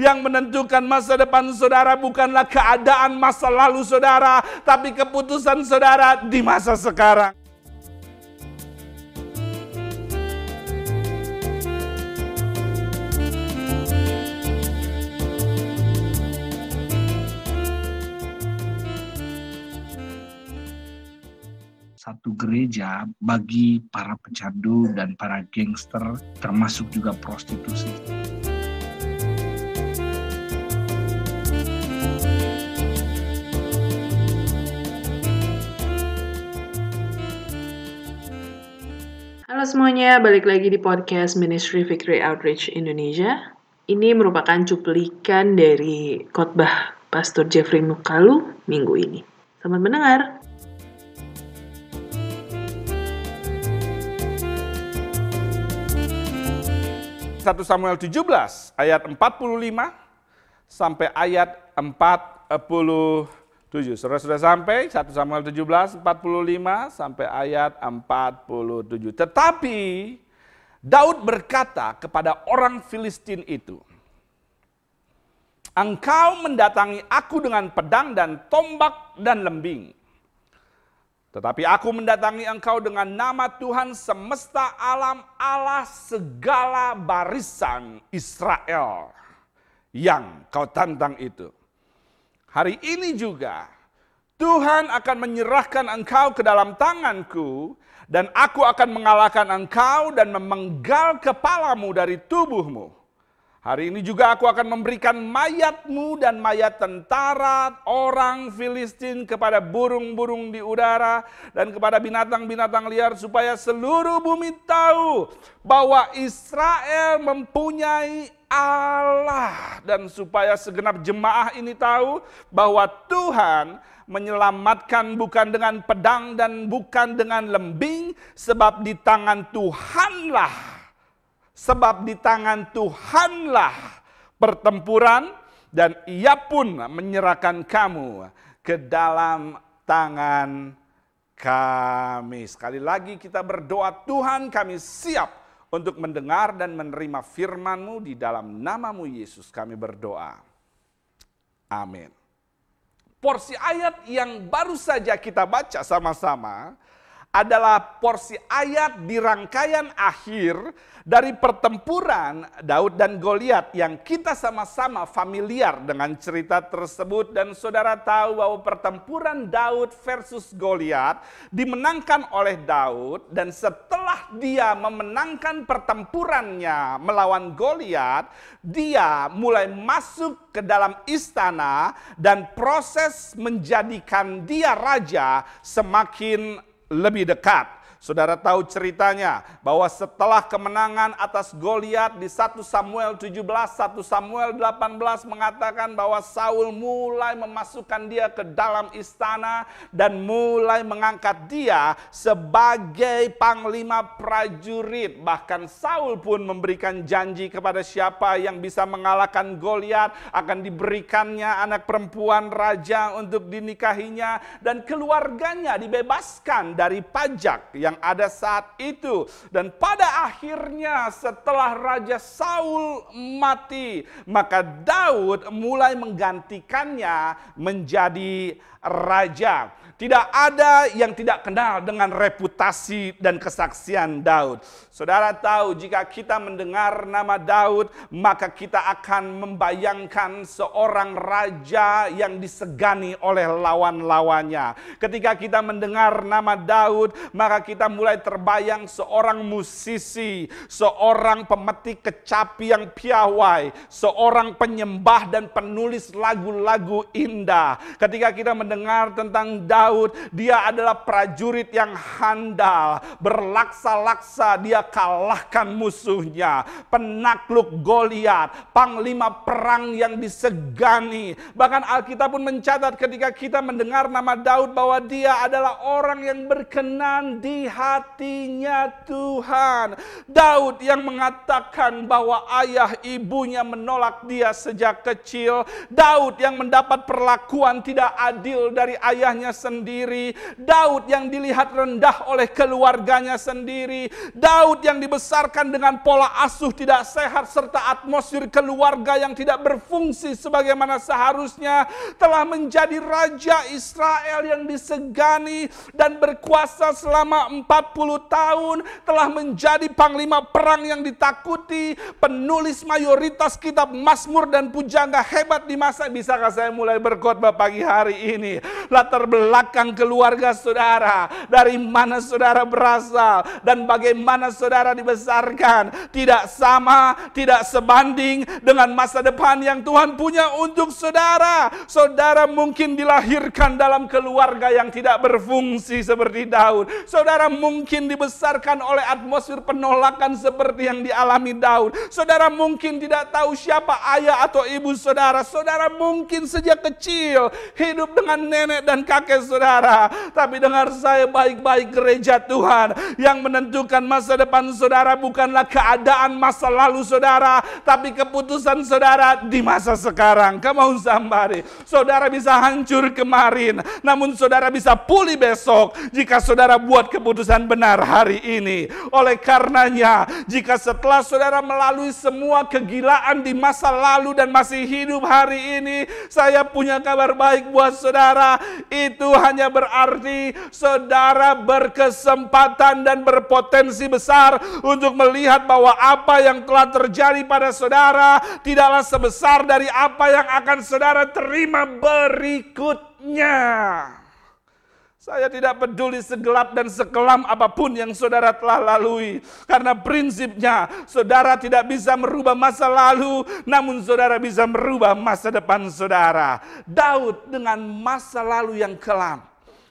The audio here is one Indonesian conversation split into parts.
Yang menentukan masa depan saudara bukanlah keadaan masa lalu saudara, tapi keputusan saudara di masa sekarang. satu gereja bagi para pecandu dan para gangster termasuk juga prostitusi. Halo semuanya, balik lagi di podcast Ministry Victory Outreach Indonesia. Ini merupakan cuplikan dari khotbah Pastor Jeffrey Mukalu minggu ini. Selamat mendengar. 1 Samuel 17 ayat 45 sampai ayat 47. Saudara sudah sampai 1 Samuel 17 45 sampai ayat 47. Tetapi Daud berkata kepada orang Filistin itu, Engkau mendatangi aku dengan pedang dan tombak dan lembing. Tetapi aku mendatangi engkau dengan nama Tuhan semesta alam Allah segala barisan Israel yang kau tantang itu. Hari ini juga Tuhan akan menyerahkan engkau ke dalam tanganku dan aku akan mengalahkan engkau dan memenggal kepalamu dari tubuhmu. Hari ini juga aku akan memberikan mayatmu dan mayat tentara orang Filistin kepada burung-burung di udara dan kepada binatang-binatang liar supaya seluruh bumi tahu bahwa Israel mempunyai Allah. Dan supaya segenap jemaah ini tahu bahwa Tuhan menyelamatkan bukan dengan pedang dan bukan dengan lembing sebab di tangan Tuhanlah Sebab di tangan Tuhanlah pertempuran dan ia pun menyerahkan kamu ke dalam tangan kami. Sekali lagi kita berdoa Tuhan kami siap untuk mendengar dan menerima firman-Mu di dalam namamu Yesus kami berdoa. Amin. Porsi ayat yang baru saja kita baca sama-sama adalah porsi ayat di rangkaian akhir dari pertempuran Daud dan Goliat yang kita sama-sama familiar dengan cerita tersebut. Dan saudara tahu bahwa pertempuran Daud versus Goliat dimenangkan oleh Daud. Dan setelah dia memenangkan pertempurannya melawan Goliat, dia mulai masuk ke dalam istana dan proses menjadikan dia raja semakin lebih dekat. Saudara tahu ceritanya bahwa setelah kemenangan atas Goliat di 1 Samuel 17, 1 Samuel 18 mengatakan bahwa Saul mulai memasukkan dia ke dalam istana dan mulai mengangkat dia sebagai panglima prajurit. Bahkan Saul pun memberikan janji kepada siapa yang bisa mengalahkan Goliat akan diberikannya anak perempuan raja untuk dinikahinya dan keluarganya dibebaskan dari pajak yang yang ada saat itu. Dan pada akhirnya setelah Raja Saul mati, maka Daud mulai menggantikannya menjadi raja. Tidak ada yang tidak kenal dengan reputasi dan kesaksian Daud. Saudara tahu jika kita mendengar nama Daud, maka kita akan membayangkan seorang raja yang disegani oleh lawan-lawannya. Ketika kita mendengar nama Daud, maka kita mulai terbayang seorang musisi, seorang pemetik kecapi yang piawai, seorang penyembah dan penulis lagu-lagu indah. Ketika kita mendengar tentang Daud, Daud, dia adalah prajurit yang handal, berlaksa-laksa dia kalahkan musuhnya, penakluk Goliat, panglima perang yang disegani. Bahkan Alkitab pun mencatat ketika kita mendengar nama Daud bahwa dia adalah orang yang berkenan di hatinya Tuhan. Daud yang mengatakan bahwa ayah ibunya menolak dia sejak kecil. Daud yang mendapat perlakuan tidak adil dari ayahnya sendiri sendiri, Daud yang dilihat rendah oleh keluarganya sendiri, Daud yang dibesarkan dengan pola asuh tidak sehat serta atmosfer keluarga yang tidak berfungsi sebagaimana seharusnya telah menjadi raja Israel yang disegani dan berkuasa selama 40 tahun, telah menjadi panglima perang yang ditakuti, penulis mayoritas kitab Mazmur dan pujangga hebat di masa. Bisakah saya mulai berkhotbah pagi hari ini? Latar belakang keluarga saudara. Dari mana saudara berasal dan bagaimana saudara dibesarkan. Tidak sama tidak sebanding dengan masa depan yang Tuhan punya untuk saudara. Saudara mungkin dilahirkan dalam keluarga yang tidak berfungsi seperti Daud. Saudara mungkin dibesarkan oleh atmosfer penolakan seperti yang dialami Daud. Saudara mungkin tidak tahu siapa ayah atau ibu saudara. Saudara mungkin sejak kecil hidup dengan nenek dan kakek saudara. Tapi dengar saya baik-baik gereja Tuhan. Yang menentukan masa depan saudara bukanlah keadaan masa lalu saudara. Tapi keputusan saudara di masa sekarang. On somebody. Saudara bisa hancur kemarin. Namun saudara bisa pulih besok. Jika saudara buat keputusan benar hari ini. Oleh karenanya jika setelah saudara melalui semua kegilaan di masa lalu dan masih hidup hari ini. Saya punya kabar baik buat saudara. Itu hanya berarti saudara berkesempatan dan berpotensi besar untuk melihat bahwa apa yang telah terjadi pada saudara tidaklah sebesar dari apa yang akan saudara terima berikutnya. Saya tidak peduli segelap dan sekelam apa pun yang saudara telah lalui. Karena prinsipnya saudara tidak bisa merubah masa lalu, namun saudara bisa merubah masa depan saudara. Daud dengan masa lalu yang kelam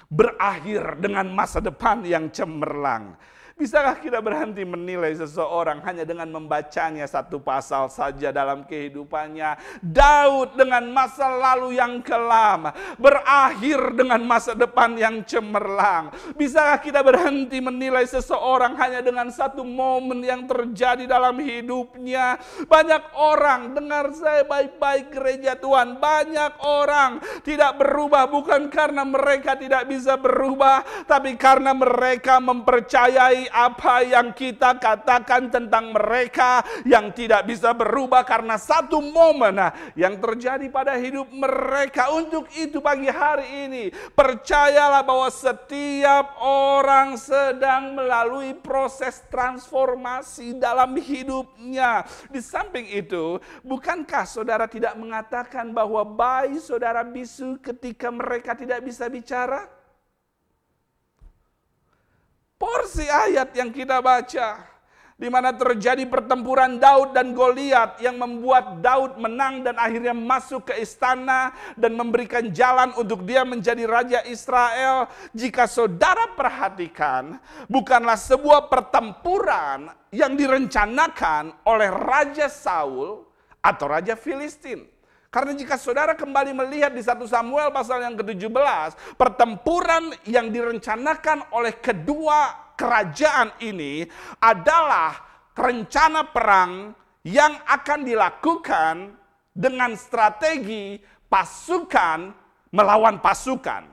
berakhir dengan masa depan yang cemerlang. Bisakah kita berhenti menilai seseorang hanya dengan membacanya satu pasal saja dalam kehidupannya? Daud dengan masa lalu yang kelam berakhir dengan masa depan yang cemerlang. Bisakah kita berhenti menilai seseorang hanya dengan satu momen yang terjadi dalam hidupnya? Banyak orang, dengar saya baik-baik gereja Tuhan, banyak orang tidak berubah bukan karena mereka tidak bisa berubah, tapi karena mereka mempercayai apa yang kita katakan tentang mereka yang tidak bisa berubah karena satu momen nah, yang terjadi pada hidup mereka. Untuk itu pagi hari ini percayalah bahwa setiap orang sedang melalui proses transformasi dalam hidupnya. Di samping itu, bukankah saudara tidak mengatakan bahwa bayi saudara bisu ketika mereka tidak bisa bicara? Porsi ayat yang kita baca di mana terjadi pertempuran Daud dan Goliat yang membuat Daud menang dan akhirnya masuk ke istana dan memberikan jalan untuk dia menjadi raja Israel. Jika saudara perhatikan, bukanlah sebuah pertempuran yang direncanakan oleh raja Saul atau raja Filistin. Karena jika saudara kembali melihat di 1 Samuel pasal yang ke-17, pertempuran yang direncanakan oleh kedua kerajaan ini adalah rencana perang yang akan dilakukan dengan strategi pasukan melawan pasukan,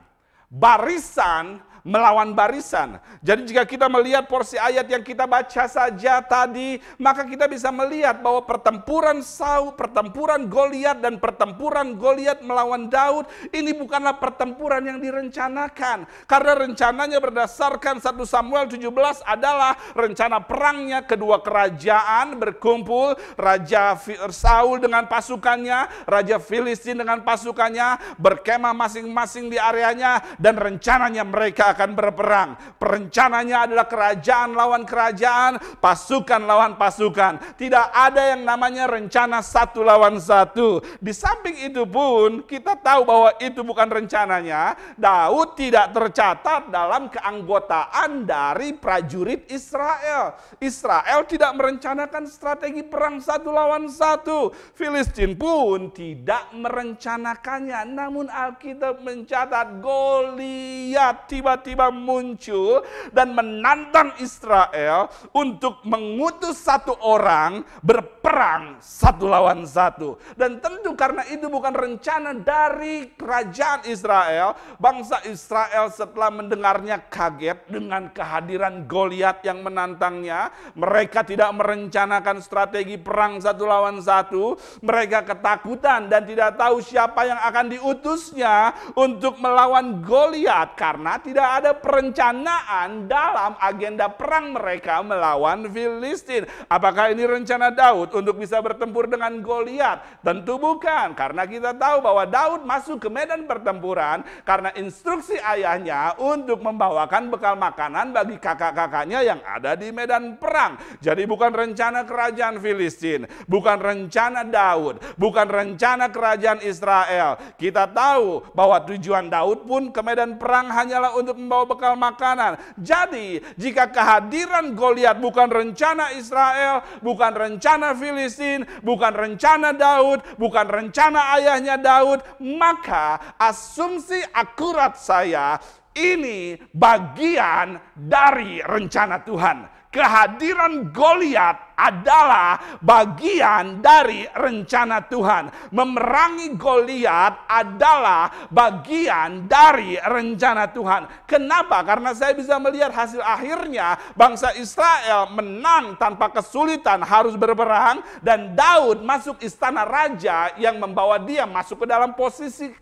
barisan melawan barisan. Jadi jika kita melihat porsi ayat yang kita baca saja tadi, maka kita bisa melihat bahwa pertempuran Saul, pertempuran Goliat dan pertempuran Goliat melawan Daud ini bukanlah pertempuran yang direncanakan. Karena rencananya berdasarkan 1 Samuel 17 adalah rencana perangnya kedua kerajaan berkumpul, Raja Saul dengan pasukannya, Raja Filistin dengan pasukannya, berkemah masing-masing di areanya dan rencananya mereka akan berperang. Perencananya adalah kerajaan lawan kerajaan, pasukan lawan pasukan. Tidak ada yang namanya rencana satu lawan satu. Di samping itu pun kita tahu bahwa itu bukan rencananya. Daud tidak tercatat dalam keanggotaan dari prajurit Israel. Israel tidak merencanakan strategi perang satu lawan satu. Filistin pun tidak merencanakannya. Namun Alkitab mencatat Goliat tiba tiba-tiba muncul dan menantang Israel untuk mengutus satu orang berperang satu lawan satu. Dan tentu karena itu bukan rencana dari kerajaan Israel, bangsa Israel setelah mendengarnya kaget dengan kehadiran Goliat yang menantangnya. Mereka tidak merencanakan strategi perang satu lawan satu. Mereka ketakutan dan tidak tahu siapa yang akan diutusnya untuk melawan Goliat karena tidak ada perencanaan dalam agenda perang mereka melawan Filistin. Apakah ini rencana Daud untuk bisa bertempur dengan Goliat? Tentu bukan, karena kita tahu bahwa Daud masuk ke medan pertempuran karena instruksi ayahnya untuk membawakan bekal makanan bagi kakak-kakaknya yang ada di medan perang. Jadi bukan rencana kerajaan Filistin, bukan rencana Daud, bukan rencana kerajaan Israel. Kita tahu bahwa tujuan Daud pun ke medan perang hanyalah untuk membawa bekal makanan. Jadi, jika kehadiran Goliat bukan rencana Israel, bukan rencana Filistin, bukan rencana Daud, bukan rencana ayahnya Daud, maka asumsi akurat saya ini bagian dari rencana Tuhan. Kehadiran Goliat adalah bagian dari rencana Tuhan. Memerangi Goliat adalah bagian dari rencana Tuhan. Kenapa? Karena saya bisa melihat hasil akhirnya bangsa Israel menang tanpa kesulitan harus berperang dan Daud masuk istana raja yang membawa dia masuk ke dalam posisi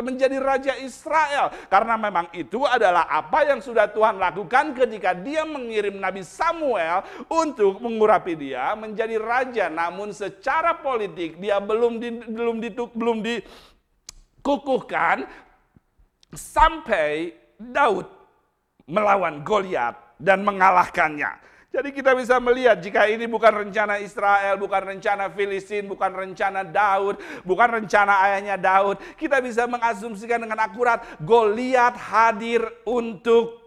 menjadi raja Israel. Karena memang itu adalah apa yang sudah Tuhan lakukan ketika dia mengirim Nabi Samuel untuk mengurapi tapi dia menjadi raja namun secara politik dia belum di, belum dituk, belum dikukuhkan sampai Daud melawan Goliat dan mengalahkannya. Jadi kita bisa melihat jika ini bukan rencana Israel, bukan rencana Filistin, bukan rencana Daud, bukan rencana ayahnya Daud, kita bisa mengasumsikan dengan akurat Goliat hadir untuk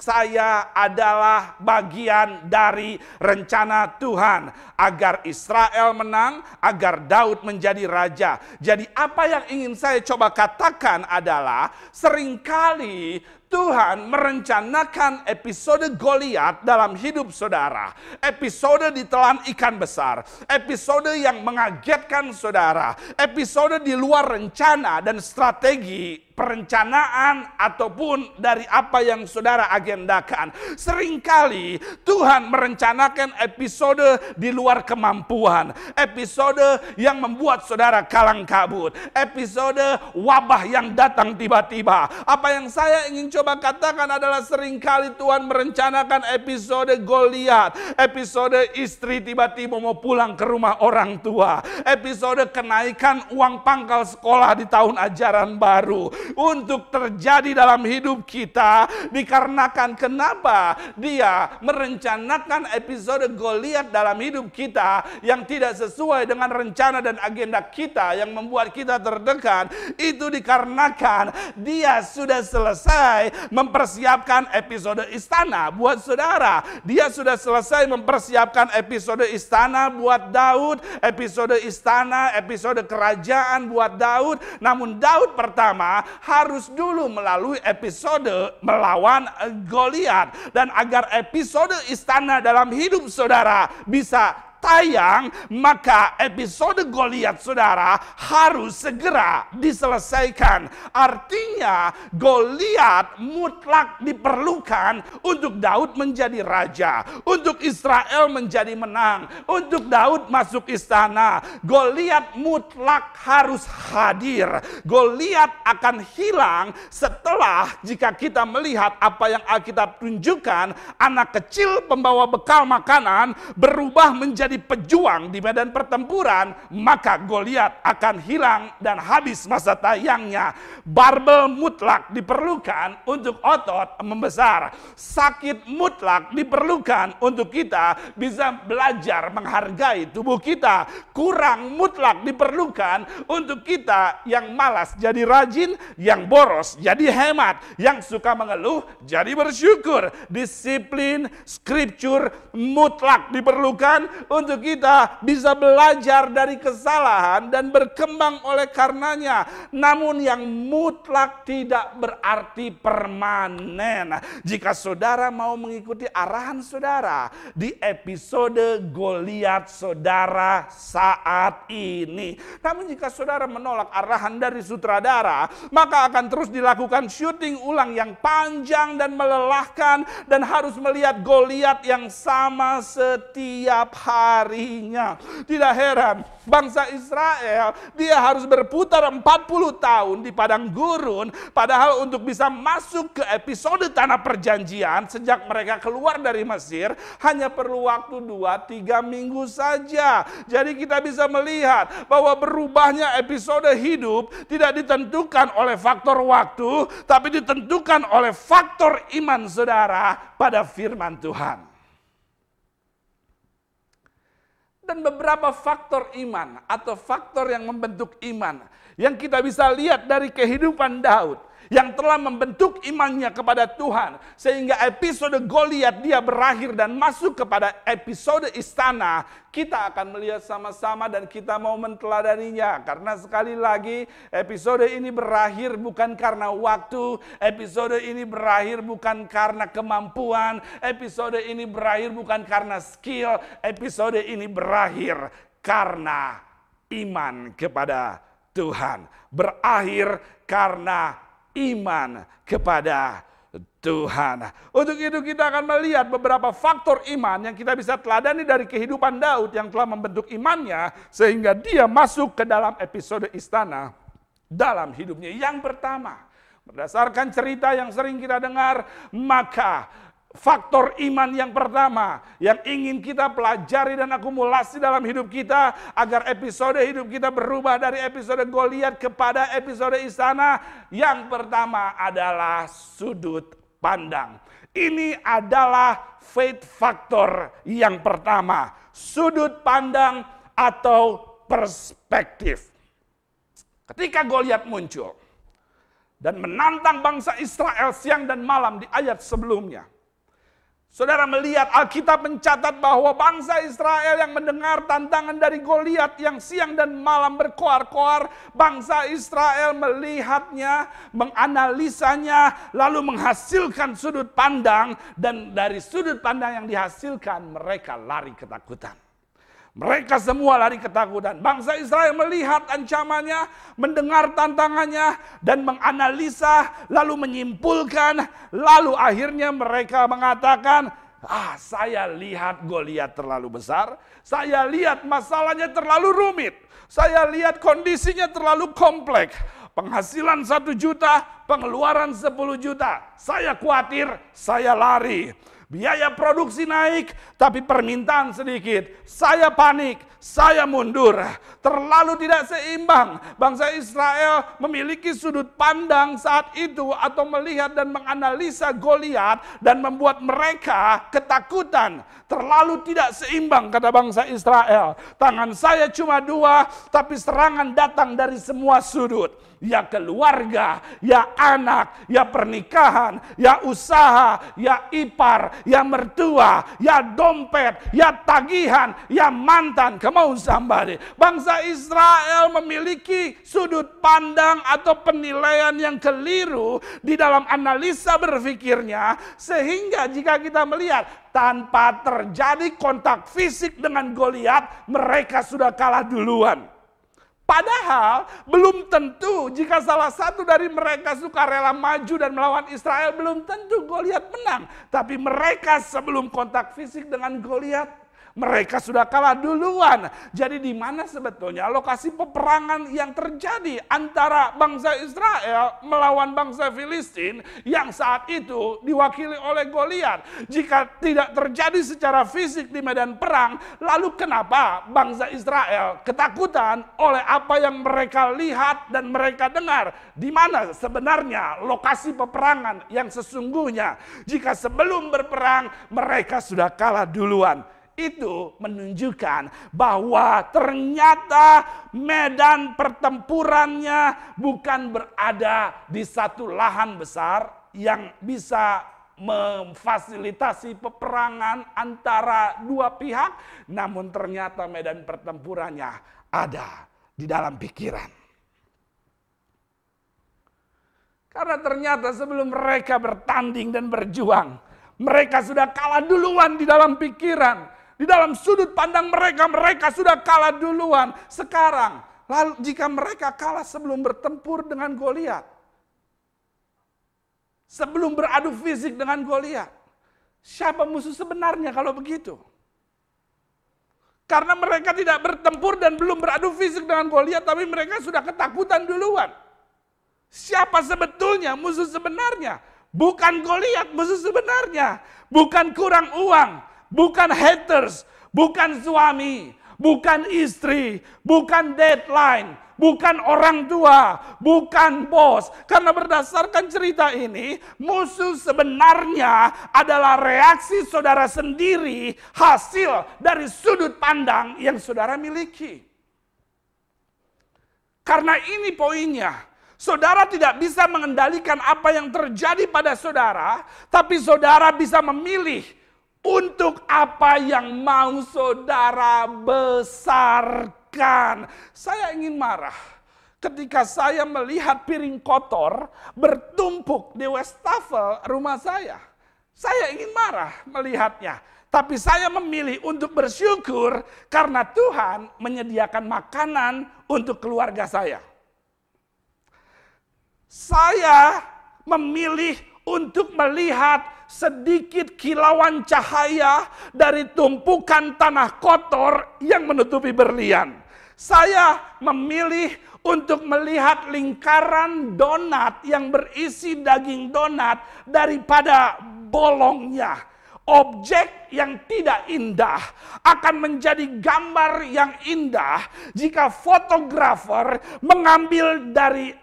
saya adalah bagian dari rencana Tuhan agar Israel menang, agar Daud menjadi raja. Jadi apa yang ingin saya coba katakan adalah sering kali Tuhan merencanakan episode Goliat dalam hidup saudara. Episode ditelan ikan besar. Episode yang mengagetkan saudara. Episode di luar rencana dan strategi perencanaan ataupun dari apa yang saudara agendakan. Seringkali Tuhan merencanakan episode di luar kemampuan, episode yang membuat saudara kalang kabut, episode wabah yang datang tiba-tiba. Apa yang saya ingin coba katakan adalah sering kali Tuhan merencanakan episode Goliat, episode istri tiba-tiba mau pulang ke rumah orang tua, episode kenaikan uang pangkal sekolah di tahun ajaran baru, untuk terjadi dalam hidup kita dikarenakan kenapa dia merencanakan episode Goliat dalam hidup kita yang tidak sesuai dengan rencana dan agenda kita yang membuat kita terdekat. Itu dikarenakan dia sudah selesai mempersiapkan episode istana buat saudara. Dia sudah selesai mempersiapkan episode istana buat Daud episode istana episode kerajaan buat Daud. Namun Daud pertama harus dulu melalui episode melawan Goliat. Dan agar episode istana dalam hidup saudara bisa tayang, maka episode Goliat saudara harus segera diselesaikan. Artinya Goliat mutlak diperlukan untuk Daud menjadi raja, untuk Israel menjadi menang, untuk Daud masuk istana. Goliat mutlak harus hadir. Goliat akan hilang setelah jika kita melihat apa yang Alkitab tunjukkan, anak kecil pembawa bekal makanan berubah menjadi menjadi pejuang di medan pertempuran, maka Goliat akan hilang dan habis masa tayangnya. Barbel mutlak diperlukan untuk otot membesar. Sakit mutlak diperlukan untuk kita bisa belajar menghargai tubuh kita. Kurang mutlak diperlukan untuk kita yang malas jadi rajin, yang boros jadi hemat, yang suka mengeluh jadi bersyukur. Disiplin, scripture mutlak diperlukan kita bisa belajar dari kesalahan dan berkembang oleh karenanya. Namun yang mutlak tidak berarti permanen. Jika saudara mau mengikuti arahan saudara di episode Goliat saudara saat ini. Namun jika saudara menolak arahan dari sutradara, maka akan terus dilakukan syuting ulang yang panjang dan melelahkan dan harus melihat Goliat yang sama setiap harinya. Tidak heran bangsa Israel dia harus berputar 40 tahun di padang gurun padahal untuk bisa masuk ke episode tanah perjanjian sejak mereka keluar dari Mesir hanya perlu waktu 2 3 minggu saja. Jadi kita bisa melihat bahwa berubahnya episode hidup tidak ditentukan oleh faktor waktu tapi ditentukan oleh faktor iman saudara pada firman Tuhan. Dan beberapa faktor iman atau faktor yang membentuk iman yang kita bisa lihat dari kehidupan Daud yang telah membentuk imannya kepada Tuhan. Sehingga episode Goliat dia berakhir dan masuk kepada episode istana kita akan melihat sama-sama dan kita mau menteladaninya. Karena sekali lagi episode ini berakhir bukan karena waktu episode ini berakhir bukan karena kemampuan episode ini berakhir bukan karena skill episode ini berakhir karena iman kepada Tuhan. Berakhir karena iman kepada Tuhan. Untuk itu kita akan melihat beberapa faktor iman yang kita bisa teladani dari kehidupan Daud yang telah membentuk imannya sehingga dia masuk ke dalam episode istana dalam hidupnya. Yang pertama, berdasarkan cerita yang sering kita dengar, maka Faktor iman yang pertama yang ingin kita pelajari dan akumulasi dalam hidup kita agar episode hidup kita berubah dari episode Goliat kepada episode istana. Yang pertama adalah sudut pandang. Ini adalah faith factor yang pertama, sudut pandang atau perspektif. Ketika Goliat muncul dan menantang bangsa Israel siang dan malam di ayat sebelumnya, Saudara melihat Alkitab mencatat bahwa bangsa Israel yang mendengar tantangan dari Goliat yang siang dan malam berkoar-koar, bangsa Israel melihatnya, menganalisanya, lalu menghasilkan sudut pandang dan dari sudut pandang yang dihasilkan mereka lari ketakutan. Mereka semua lari ketakutan. Bangsa Israel melihat ancamannya, mendengar tantangannya, dan menganalisa, lalu menyimpulkan. Lalu akhirnya mereka mengatakan, ah saya lihat Goliat terlalu besar, saya lihat masalahnya terlalu rumit, saya lihat kondisinya terlalu kompleks. Penghasilan satu juta, pengeluaran 10 juta. Saya khawatir, saya lari. Biaya produksi naik, tapi permintaan sedikit. Saya panik, saya mundur. Terlalu tidak seimbang. Bangsa Israel memiliki sudut pandang saat itu atau melihat dan menganalisa Goliat dan membuat mereka ketakutan. Terlalu tidak seimbang kata bangsa Israel. Tangan saya cuma dua, tapi serangan datang dari semua sudut ya keluarga, ya anak, ya pernikahan, ya usaha, ya ipar, ya mertua, ya dompet, ya tagihan, ya mantan. Come on somebody. Bangsa Israel memiliki sudut pandang atau penilaian yang keliru di dalam analisa berpikirnya sehingga jika kita melihat tanpa terjadi kontak fisik dengan Goliat, mereka sudah kalah duluan. Padahal belum tentu jika salah satu dari mereka suka rela maju dan melawan Israel belum tentu Goliat menang. Tapi mereka sebelum kontak fisik dengan Goliat mereka sudah kalah duluan. Jadi di mana sebetulnya lokasi peperangan yang terjadi antara bangsa Israel melawan bangsa Filistin yang saat itu diwakili oleh Goliat. Jika tidak terjadi secara fisik di medan perang, lalu kenapa bangsa Israel ketakutan oleh apa yang mereka lihat dan mereka dengar? Di mana sebenarnya lokasi peperangan yang sesungguhnya? Jika sebelum berperang mereka sudah kalah duluan itu menunjukkan bahwa ternyata medan pertempurannya bukan berada di satu lahan besar yang bisa memfasilitasi peperangan antara dua pihak, namun ternyata medan pertempurannya ada di dalam pikiran. Karena ternyata sebelum mereka bertanding dan berjuang, mereka sudah kalah duluan di dalam pikiran. Di dalam sudut pandang mereka, mereka sudah kalah duluan. Sekarang, lalu jika mereka kalah sebelum bertempur dengan Goliat, sebelum beradu fisik dengan Goliat, siapa musuh sebenarnya kalau begitu? Karena mereka tidak bertempur dan belum beradu fisik dengan Goliat, tapi mereka sudah ketakutan duluan. Siapa sebetulnya musuh sebenarnya? Bukan Goliat musuh sebenarnya. Bukan kurang uang, bukan haters, bukan suami, bukan istri, bukan deadline, bukan orang tua, bukan bos. Karena berdasarkan cerita ini, musuh sebenarnya adalah reaksi saudara sendiri hasil dari sudut pandang yang saudara miliki. Karena ini poinnya. Saudara tidak bisa mengendalikan apa yang terjadi pada saudara, tapi saudara bisa memilih untuk apa yang mau saudara besarkan. Saya ingin marah ketika saya melihat piring kotor bertumpuk di wastafel rumah saya. Saya ingin marah melihatnya. Tapi saya memilih untuk bersyukur karena Tuhan menyediakan makanan untuk keluarga saya saya memilih untuk melihat sedikit kilauan cahaya dari tumpukan tanah kotor yang menutupi berlian. Saya memilih untuk melihat lingkaran donat yang berisi daging donat daripada bolongnya objek yang tidak indah akan menjadi gambar yang indah jika fotografer mengambil dari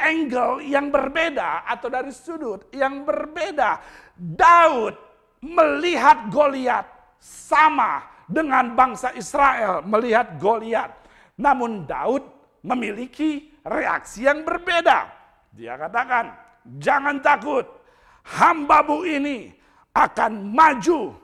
angle yang berbeda atau dari sudut yang berbeda. Daud melihat Goliat sama dengan bangsa Israel melihat Goliat. Namun Daud memiliki reaksi yang berbeda. Dia katakan, "Jangan takut, hambamu ini akan maju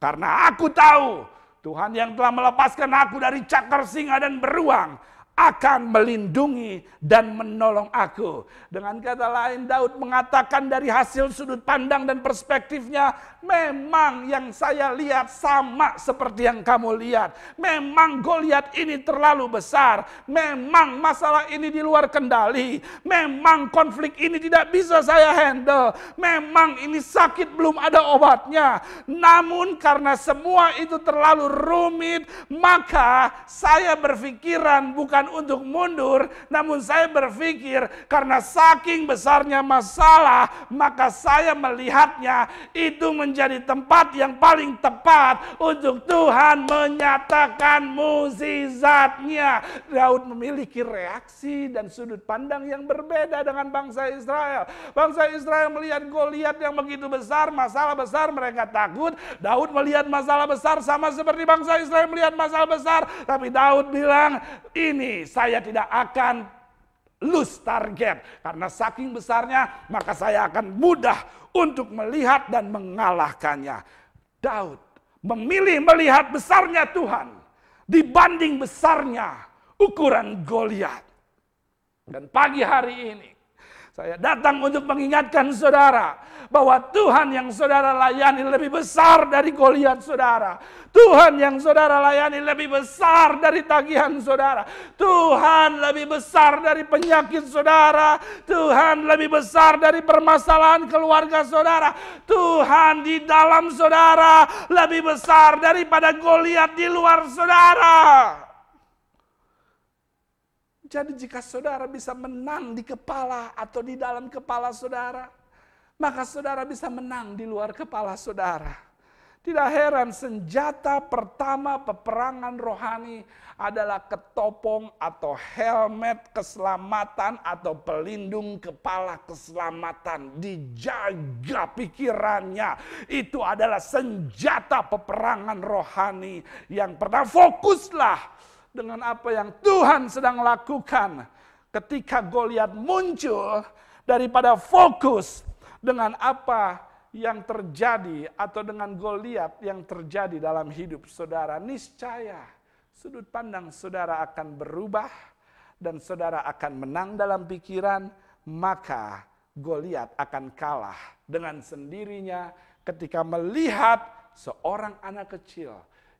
karena aku tahu Tuhan yang telah melepaskan aku dari cakar singa dan beruang akan melindungi dan menolong aku. Dengan kata lain Daud mengatakan dari hasil sudut pandang dan perspektifnya, memang yang saya lihat sama seperti yang kamu lihat. Memang Goliat ini terlalu besar, memang masalah ini di luar kendali, memang konflik ini tidak bisa saya handle, memang ini sakit belum ada obatnya. Namun karena semua itu terlalu rumit, maka saya berpikiran bukan untuk mundur, namun saya berpikir karena saking besarnya masalah, maka saya melihatnya itu menjadi tempat yang paling tepat untuk Tuhan menyatakan mukjizatnya. Daud memiliki reaksi dan sudut pandang yang berbeda dengan bangsa Israel. Bangsa Israel melihat Goliat yang begitu besar, masalah besar, mereka takut. Daud melihat masalah besar sama seperti bangsa Israel melihat masalah besar, tapi Daud bilang, "Ini saya tidak akan lose target. Karena saking besarnya, maka saya akan mudah untuk melihat dan mengalahkannya. Daud memilih melihat besarnya Tuhan dibanding besarnya ukuran Goliat. Dan pagi hari ini saya datang untuk mengingatkan saudara bahwa Tuhan yang saudara layani lebih besar dari Goliat saudara. Tuhan yang saudara layani lebih besar dari tagihan saudara. Tuhan lebih besar dari penyakit saudara. Tuhan lebih besar dari permasalahan keluarga saudara. Tuhan di dalam saudara lebih besar daripada Goliat di luar saudara. Jadi jika saudara bisa menang di kepala atau di dalam kepala saudara, maka saudara bisa menang di luar kepala saudara. Tidak heran senjata pertama peperangan rohani adalah ketopong atau helmet keselamatan atau pelindung kepala keselamatan. Dijaga pikirannya. Itu adalah senjata peperangan rohani yang pertama. Fokuslah dengan apa yang Tuhan sedang lakukan ketika Goliat muncul daripada fokus dengan apa yang terjadi atau dengan Goliat yang terjadi dalam hidup saudara, niscaya sudut pandang saudara akan berubah dan saudara akan menang dalam pikiran, maka Goliat akan kalah dengan sendirinya ketika melihat seorang anak kecil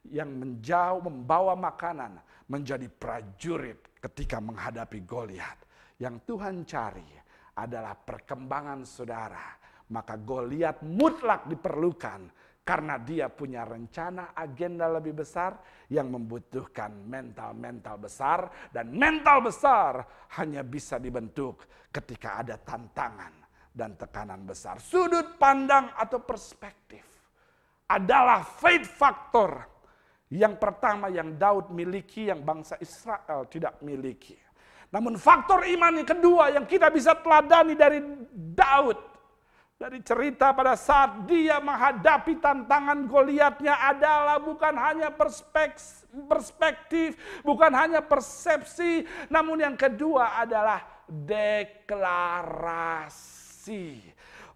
yang menjauh membawa makanan menjadi prajurit ketika menghadapi Goliat. Yang Tuhan cari adalah perkembangan saudara maka Goliat mutlak diperlukan karena dia punya rencana agenda lebih besar yang membutuhkan mental-mental besar dan mental besar hanya bisa dibentuk ketika ada tantangan dan tekanan besar. Sudut pandang atau perspektif adalah faith factor yang pertama yang Daud miliki yang bangsa Israel tidak miliki. Namun faktor iman yang kedua yang kita bisa teladani dari Daud dari cerita pada saat dia menghadapi tantangan Goliatnya adalah bukan hanya perspektif, bukan hanya persepsi, namun yang kedua adalah deklarasi.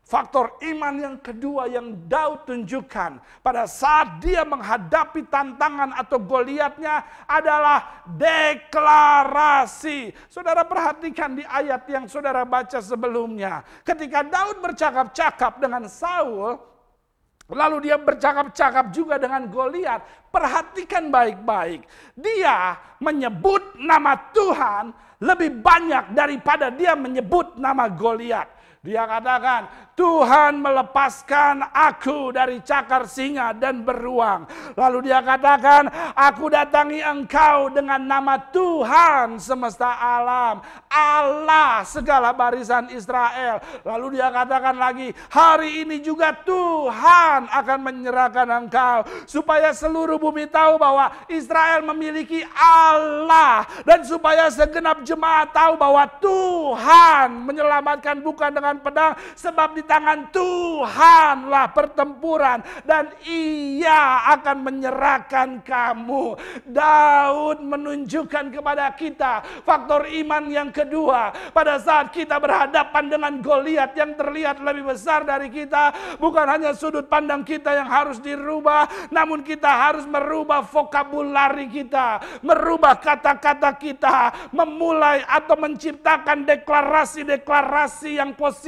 Faktor iman yang kedua yang Daud tunjukkan pada saat dia menghadapi tantangan atau goliatnya adalah deklarasi. Saudara perhatikan di ayat yang saudara baca sebelumnya. Ketika Daud bercakap-cakap dengan Saul, lalu dia bercakap-cakap juga dengan Goliat. Perhatikan baik-baik. Dia menyebut nama Tuhan lebih banyak daripada dia menyebut nama Goliat. Dia katakan, Tuhan melepaskan aku dari cakar singa dan beruang. Lalu dia katakan, aku datangi engkau dengan nama Tuhan semesta alam. Allah segala barisan Israel. Lalu dia katakan lagi, hari ini juga Tuhan akan menyerahkan engkau. Supaya seluruh bumi tahu bahwa Israel memiliki Allah. Dan supaya segenap jemaat tahu bahwa Tuhan menyelamatkan bukan dengan pedang. Sebab di tangan Tuhanlah pertempuran dan ia akan menyerahkan kamu. Daud menunjukkan kepada kita faktor iman yang kedua pada saat kita berhadapan dengan Goliat yang terlihat lebih besar dari kita, bukan hanya sudut pandang kita yang harus dirubah, namun kita harus merubah vokabulari kita, merubah kata-kata kita, memulai atau menciptakan deklarasi-deklarasi yang positif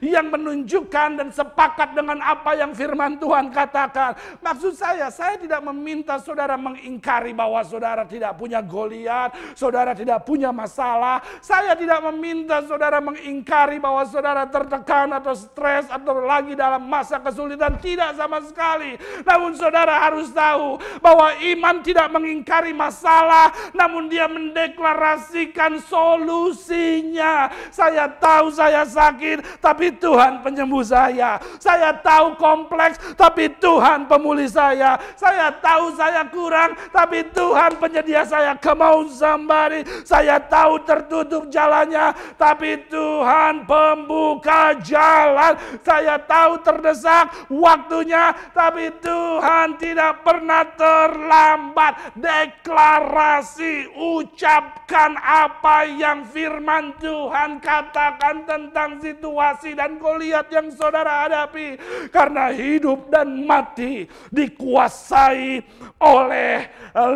yang menunjukkan dan sepakat dengan apa yang firman Tuhan katakan. Maksud saya, saya tidak meminta saudara mengingkari bahwa saudara tidak punya Goliat, saudara tidak punya masalah. Saya tidak meminta saudara mengingkari bahwa saudara tertekan atau stres atau lagi dalam masa kesulitan. Tidak sama sekali. Namun saudara harus tahu bahwa iman tidak mengingkari masalah, namun dia mendeklarasikan solusinya. Saya tahu saya sakit, tapi Tuhan penyembuh saya. Saya tahu kompleks, tapi Tuhan pemulih saya. Saya tahu saya kurang, tapi Tuhan penyedia saya. Come somebody. Saya tahu tertutup jalannya, tapi Tuhan pembuka jalan. Saya tahu terdesak waktunya, tapi Tuhan tidak pernah terlambat. Deklarasi, ucapkan apa yang firman Tuhan katakan tentang situasi dan Goliat yang saudara hadapi. Karena hidup dan mati dikuasai oleh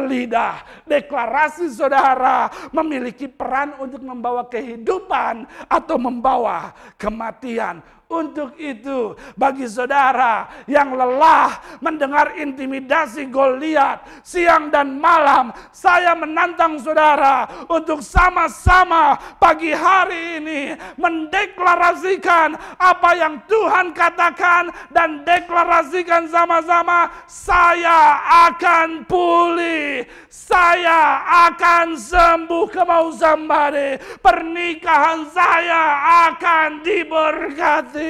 lidah. Deklarasi saudara memiliki peran untuk membawa kehidupan atau membawa kematian. Untuk itu, bagi saudara yang lelah mendengar intimidasi Goliat siang dan malam, saya menantang saudara untuk sama-sama pagi hari ini mendeklarasikan apa yang Tuhan katakan dan deklarasikan sama-sama saya akan pulih, saya akan sembuh kemau somebody, pernikahan saya akan diberkati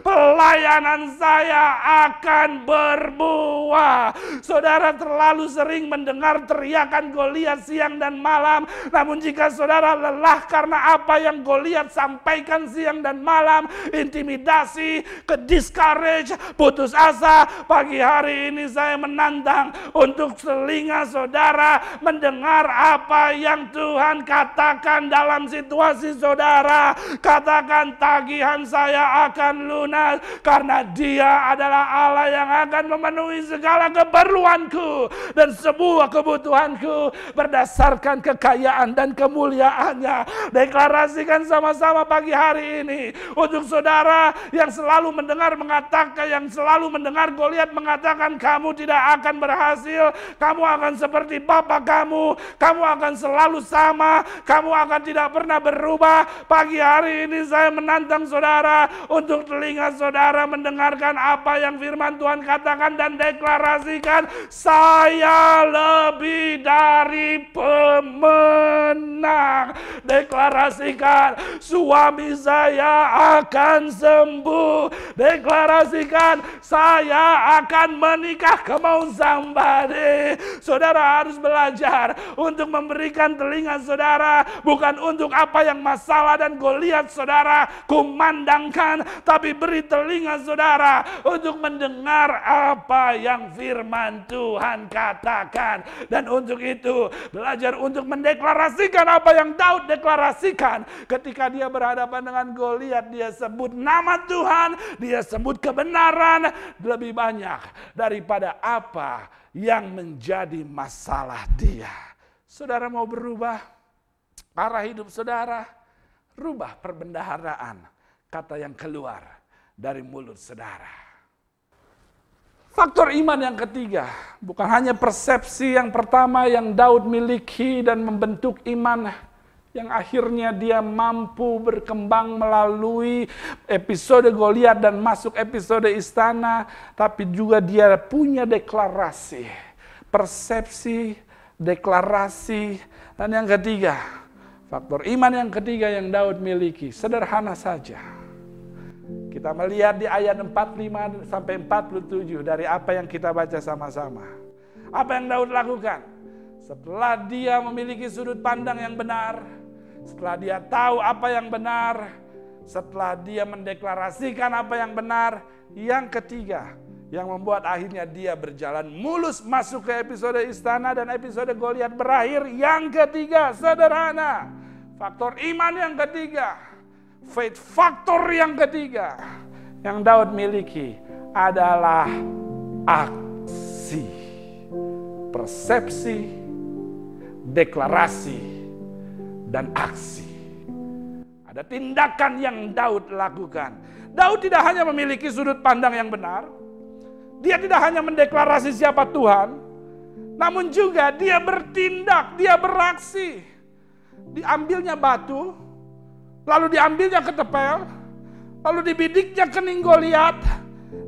pelayanan saya akan berbuah. Saudara terlalu sering mendengar teriakan Goliat siang dan malam, namun jika saudara lelah karena apa yang Goliat sampaikan siang dan malam, intimidasi, ke discourage, putus asa, pagi hari ini saya menantang untuk selinga saudara mendengar apa yang Tuhan katakan dalam situasi saudara. Katakan tagihan saya akan lunas karena dia adalah Allah yang akan memenuhi segala keperluanku dan semua kebutuhanku berdasarkan kekayaan dan kemuliaannya. Deklarasikan sama-sama pagi hari ini untuk saudara yang selalu mendengar mengatakan yang selalu mendengar Goliat mengatakan kamu tidak akan berhasil, kamu akan seperti bapak kamu, kamu akan selalu sama, kamu akan tidak pernah berubah. Pagi hari ini saya menantang saudara untuk telinga saudara mendengarkan apa yang firman Tuhan katakan dan deklarasikan saya lebih dari pemenang. Deklarasikan suami saya akan sembuh. Deklarasikan saya akan menikah. Kemau somebody. Saudara harus belajar untuk memberikan telinga saudara bukan untuk apa yang masalah dan Goliat saudara kumandangkan, tapi beri telinga saudara untuk mendengar apa yang firman Tuhan katakan. Dan untuk itu belajar untuk mendeklarasikan apa yang Daud deklarasikan ketika dia berhadapan dengan Goliat, dia sebut nama Tuhan, dia sebut kebenaran lebih banyak daripada apa yang menjadi masalah dia. Saudara mau berubah arah hidup saudara, rubah perbendaharaan kata yang keluar dari mulut saudara. Faktor iman yang ketiga, bukan hanya persepsi yang pertama yang Daud miliki dan membentuk iman yang akhirnya dia mampu berkembang melalui episode Goliat dan masuk episode istana, tapi juga dia punya deklarasi, persepsi, deklarasi, dan yang ketiga, faktor iman yang ketiga yang Daud miliki, sederhana saja kita melihat di ayat 45 sampai 47 dari apa yang kita baca sama-sama. Apa yang Daud lakukan? Setelah dia memiliki sudut pandang yang benar, setelah dia tahu apa yang benar, setelah dia mendeklarasikan apa yang benar, yang ketiga yang membuat akhirnya dia berjalan mulus masuk ke episode istana dan episode Goliat berakhir. Yang ketiga, sederhana. Faktor iman yang ketiga Faith faktor yang ketiga yang Daud miliki adalah aksi, persepsi, deklarasi, dan aksi. Ada tindakan yang Daud lakukan. Daud tidak hanya memiliki sudut pandang yang benar, dia tidak hanya mendeklarasi siapa Tuhan, namun juga dia bertindak, dia beraksi. Diambilnya batu, Lalu diambilnya ketepel, lalu dibidiknya kening Goliat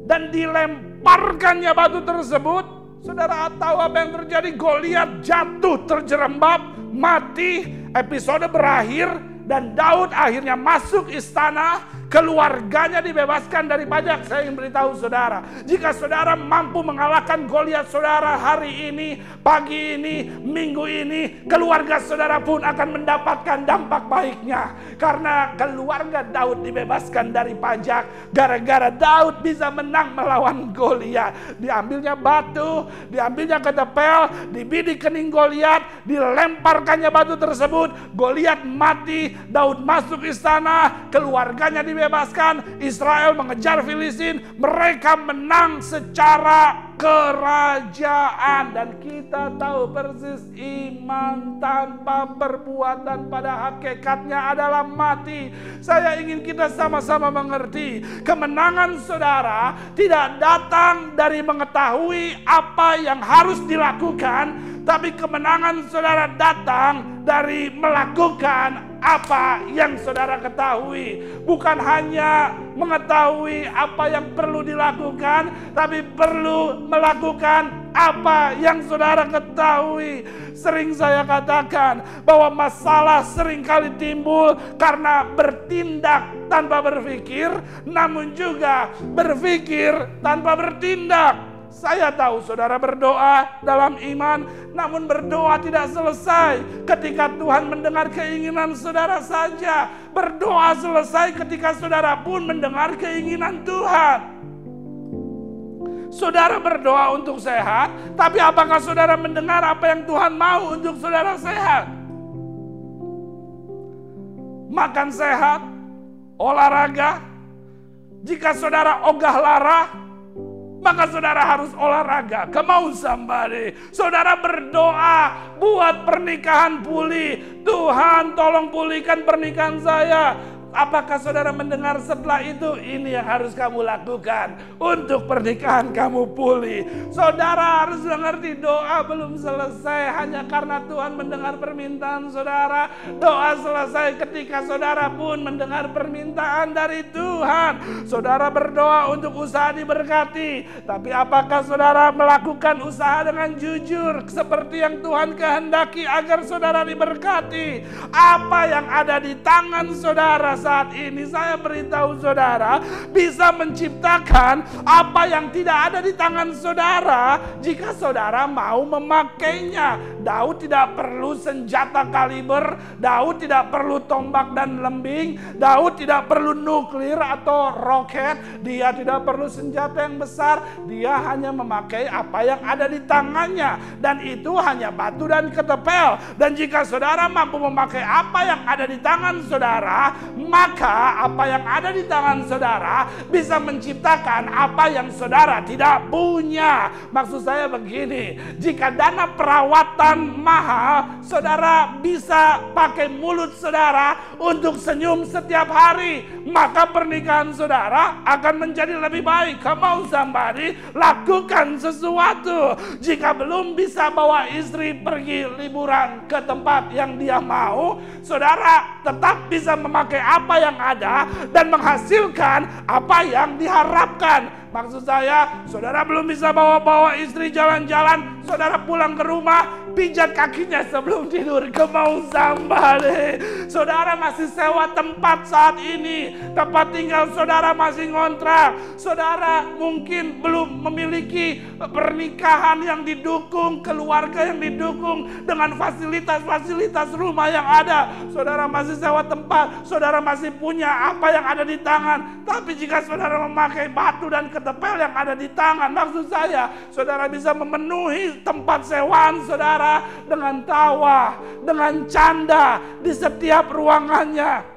dan dilemparkannya batu tersebut. Saudara tahu apa yang terjadi? Goliat jatuh terjerembab, mati, episode berakhir dan Daud akhirnya masuk istana keluarganya dibebaskan dari pajak. Saya ingin beritahu saudara, jika saudara mampu mengalahkan Goliat saudara hari ini, pagi ini, minggu ini, keluarga saudara pun akan mendapatkan dampak baiknya. Karena keluarga Daud dibebaskan dari pajak, gara-gara Daud bisa menang melawan Goliat. Diambilnya batu, diambilnya ketepel, dibidik kening Goliat, dilemparkannya batu tersebut, Goliat mati, Daud masuk istana, keluarganya dibebaskan dibebaskan, Israel mengejar Filistin, mereka menang secara kerajaan dan kita tahu persis iman tanpa perbuatan pada hakikatnya adalah mati. Saya ingin kita sama-sama mengerti, kemenangan saudara tidak datang dari mengetahui apa yang harus dilakukan, tapi kemenangan saudara datang dari melakukan apa yang saudara ketahui. Bukan hanya mengetahui apa yang perlu dilakukan, tapi perlu melakukan apa yang saudara ketahui. Sering saya katakan bahwa masalah sering kali timbul karena bertindak tanpa berpikir, namun juga berpikir tanpa bertindak. Saya tahu saudara berdoa dalam iman, namun berdoa tidak selesai ketika Tuhan mendengar keinginan saudara saja. Berdoa selesai ketika saudara pun mendengar keinginan Tuhan. Saudara berdoa untuk sehat, tapi apakah saudara mendengar apa yang Tuhan mau untuk saudara sehat? Makan sehat, olahraga, Jika saudara ogah lara, maka saudara harus olahraga. Kemau somebody. Saudara berdoa buat pernikahan pulih. Tuhan tolong pulihkan pernikahan saya. Apakah saudara mendengar setelah itu? Ini yang harus kamu lakukan untuk pernikahan kamu pulih. Saudara harus mengerti doa belum selesai hanya karena Tuhan mendengar permintaan saudara. Doa selesai ketika saudara pun mendengar permintaan dari Tuhan. Saudara berdoa untuk usaha diberkati. Tapi apakah saudara melakukan usaha dengan jujur seperti yang Tuhan kehendaki agar saudara diberkati? Apa yang ada di tangan saudara saat ini saya beritahu saudara bisa menciptakan apa yang tidak ada di tangan saudara jika saudara mau memakainya. Daud tidak perlu senjata kaliber, Daud tidak perlu tombak dan lembing, Daud tidak perlu nuklir atau roket, dia tidak perlu senjata yang besar, dia hanya memakai apa yang ada di tangannya dan itu hanya batu dan ketepel. Dan jika saudara mampu memakai apa yang ada di tangan saudara, maka apa yang ada di tangan saudara bisa menciptakan apa yang saudara tidak punya. Maksud saya begini, jika dana perawatan mahal, saudara bisa pakai mulut saudara untuk senyum setiap hari, maka pernikahan saudara akan menjadi lebih baik. Kamu somebody, lakukan sesuatu. Jika belum bisa bawa istri pergi liburan ke tempat yang dia mau, saudara tetap bisa memakai apa yang ada dan menghasilkan apa yang diharapkan. Maksud saya, saudara belum bisa bawa-bawa istri jalan-jalan, saudara pulang ke rumah, pijat kakinya sebelum tidur. Kemau sambale. Saudara masih sewa tempat saat ini, tempat tinggal saudara masih ngontrak. Saudara mungkin belum memiliki pernikahan yang didukung, keluarga yang didukung dengan fasilitas-fasilitas rumah yang ada. Saudara masih sewa tempat, saudara masih punya apa yang ada di tangan. Tapi jika saudara memakai batu dan ketepel yang ada di tangan, maksud saya, saudara bisa memenuhi tempat sewaan saudara dengan tawa, dengan canda di setiap ruangannya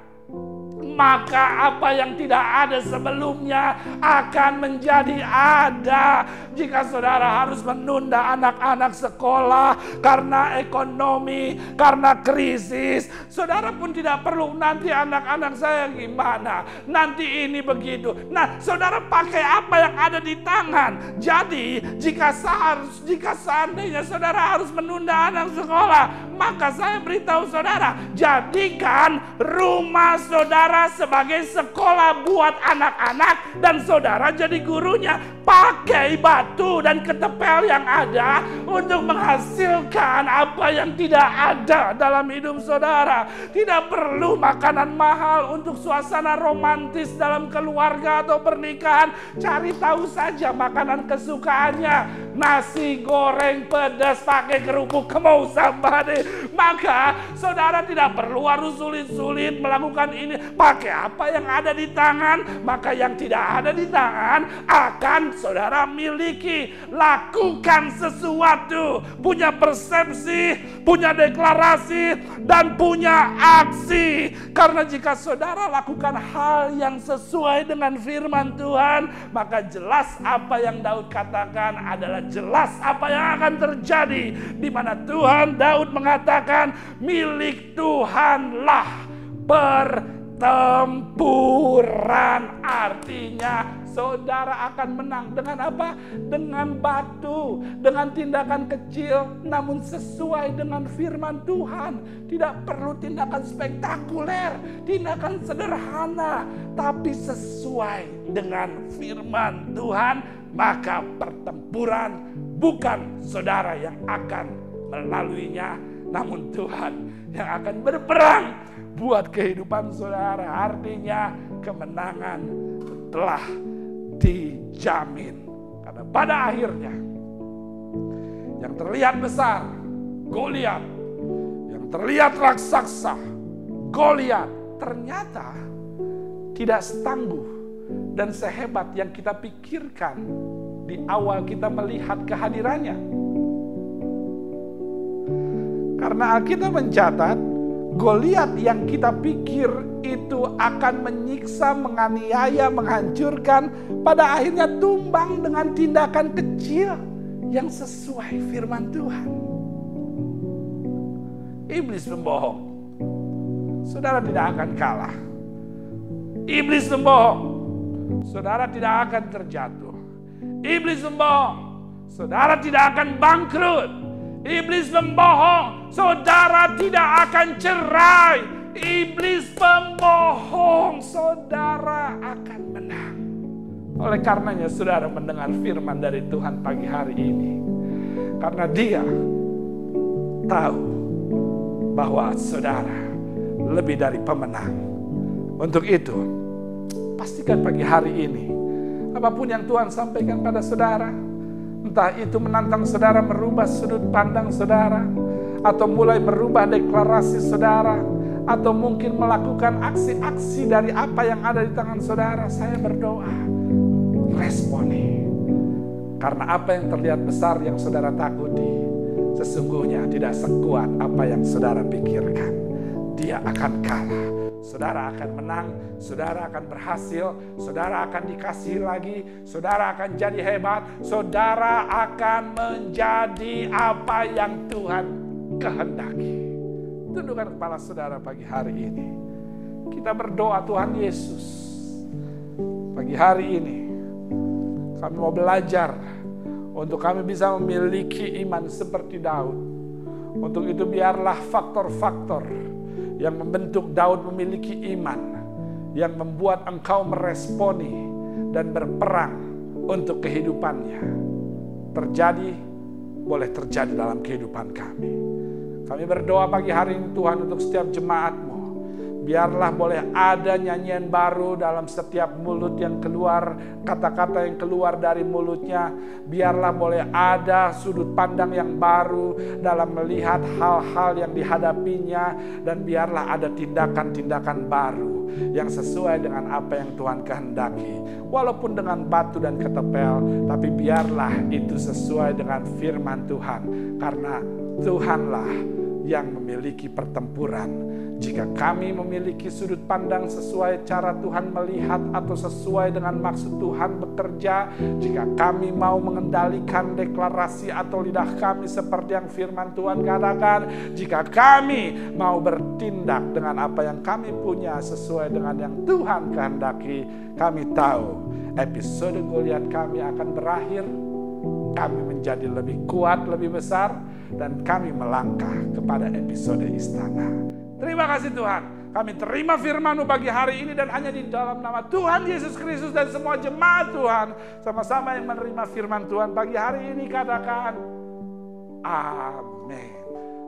maka apa yang tidak ada sebelumnya akan menjadi ada. Jika saudara harus menunda anak-anak sekolah karena ekonomi, karena krisis, saudara pun tidak perlu nanti anak-anak saya gimana, nanti ini begitu. Nah, saudara pakai apa yang ada di tangan. Jadi, jika seharus jika seandainya saudara harus menunda anak sekolah, maka saya beritahu saudara, jadikan rumah saudara sebagai sekolah buat anak-anak dan saudara jadi gurunya. Pakai batu dan ketepel yang ada untuk menghasilkan apa yang tidak ada dalam hidup saudara. Tidak perlu makanan mahal untuk suasana romantis dalam keluarga atau pernikahan. Cari tahu saja makanan kesukaannya. Nasi goreng pedas pakai kerupuk kemau somebody. Maka saudara tidak perlu harus sulit-sulit melakukan ini. Pakai apa yang ada di tangan, maka yang tidak ada di tangan akan saudara miliki. Lakukan sesuatu, punya persepsi, punya deklarasi, dan punya aksi. Karena jika saudara lakukan hal yang sesuai dengan firman Tuhan, maka jelas apa yang Daud katakan adalah jelas apa yang akan terjadi. Di mana Tuhan Daud mengatakan milik Tuhanlah pertempuran artinya saudara akan menang dengan apa? Dengan batu, dengan tindakan kecil namun sesuai dengan firman Tuhan. Tidak perlu tindakan spektakuler, tindakan sederhana, tapi sesuai dengan firman Tuhan, maka pertempuran bukan saudara yang akan melaluinya, namun Tuhan yang akan berperang buat kehidupan saudara. Artinya kemenangan telah dijamin. Karena pada akhirnya yang terlihat besar Goliat, yang terlihat raksasa Goliat ternyata tidak setangguh dan sehebat yang kita pikirkan di awal kita melihat kehadirannya. Karena Alkitab mencatat Goliat yang kita pikir itu akan menyiksa, menganiaya, menghancurkan, pada akhirnya tumbang dengan tindakan kecil yang sesuai firman Tuhan. Iblis membohong. Saudara tidak akan kalah. Iblis membohong. Saudara tidak akan terjatuh. Iblis membohong. Saudara tidak akan bangkrut. Iblis membohong, saudara tidak akan cerai. Iblis pembohong, saudara akan menang. Oleh karenanya saudara mendengar firman dari Tuhan pagi hari ini. Karena dia tahu bahwa saudara lebih dari pemenang. Untuk itu, pastikan pagi hari ini, apa pun yang Tuhan sampaikan pada saudara, Entah itu menantang saudara merubah sudut pandang saudara, atau mulai merubah deklarasi saudara, atau mungkin melakukan aksi-aksi dari apa yang ada di tangan saudara. Saya berdoa, responi. Karena apa yang terlihat besar yang saudara takuti, sesungguhnya tidak sekuat apa yang saudara pikirkan. Dia akan kalah saudara akan menang, saudara akan berhasil, saudara akan dikasih lagi, saudara akan jadi hebat, saudara akan menjadi apa yang Tuhan kehendaki. Tundukkan kepala saudara pagi hari ini. Kita berdoa Tuhan Yesus. Pagi hari ini kami mau belajar untuk kami bisa memiliki iman seperti Daud. Untuk itu biarlah faktor-faktor yang membentuk Daud memiliki iman yang membuat engkau meresponi dan berperang untuk kehidupannya terjadi boleh terjadi dalam kehidupan kami. Kami berdoa pagi hari ini Tuhan untuk setiap jemaatmu Biarlah boleh ada nyanyian baru dalam setiap mulut yang keluar, kata-kata yang keluar dari mulutnya. Biarlah boleh ada sudut pandang yang baru dalam melihat hal-hal yang dihadapinya. Dan biarlah ada tindakan-tindakan baru yang sesuai dengan apa yang Tuhan kehendaki. Walaupun dengan batu dan ketepel, tapi biarlah itu sesuai dengan firman Tuhan. Karena Tuhanlah yang memiliki pertempuran. Jika kami memiliki sudut pandang sesuai cara Tuhan melihat atau sesuai dengan maksud Tuhan bekerja, jika kami mau mengendalikan deklarasi atau lidah kami seperti yang firman Tuhan katakan, jika kami mau bertindak dengan apa yang kami punya sesuai dengan yang Tuhan kehendaki, kami tahu episode Goliat kami akan berakhir, kami menjadi lebih kuat, lebih besar, dan kami melangkah kepada episode istana. Terima kasih Tuhan. Kami terima firman-Mu pagi hari ini dan hanya di dalam nama Tuhan Yesus Kristus dan semua jemaat Tuhan. Sama-sama yang menerima firman Tuhan pagi hari ini katakan Amin.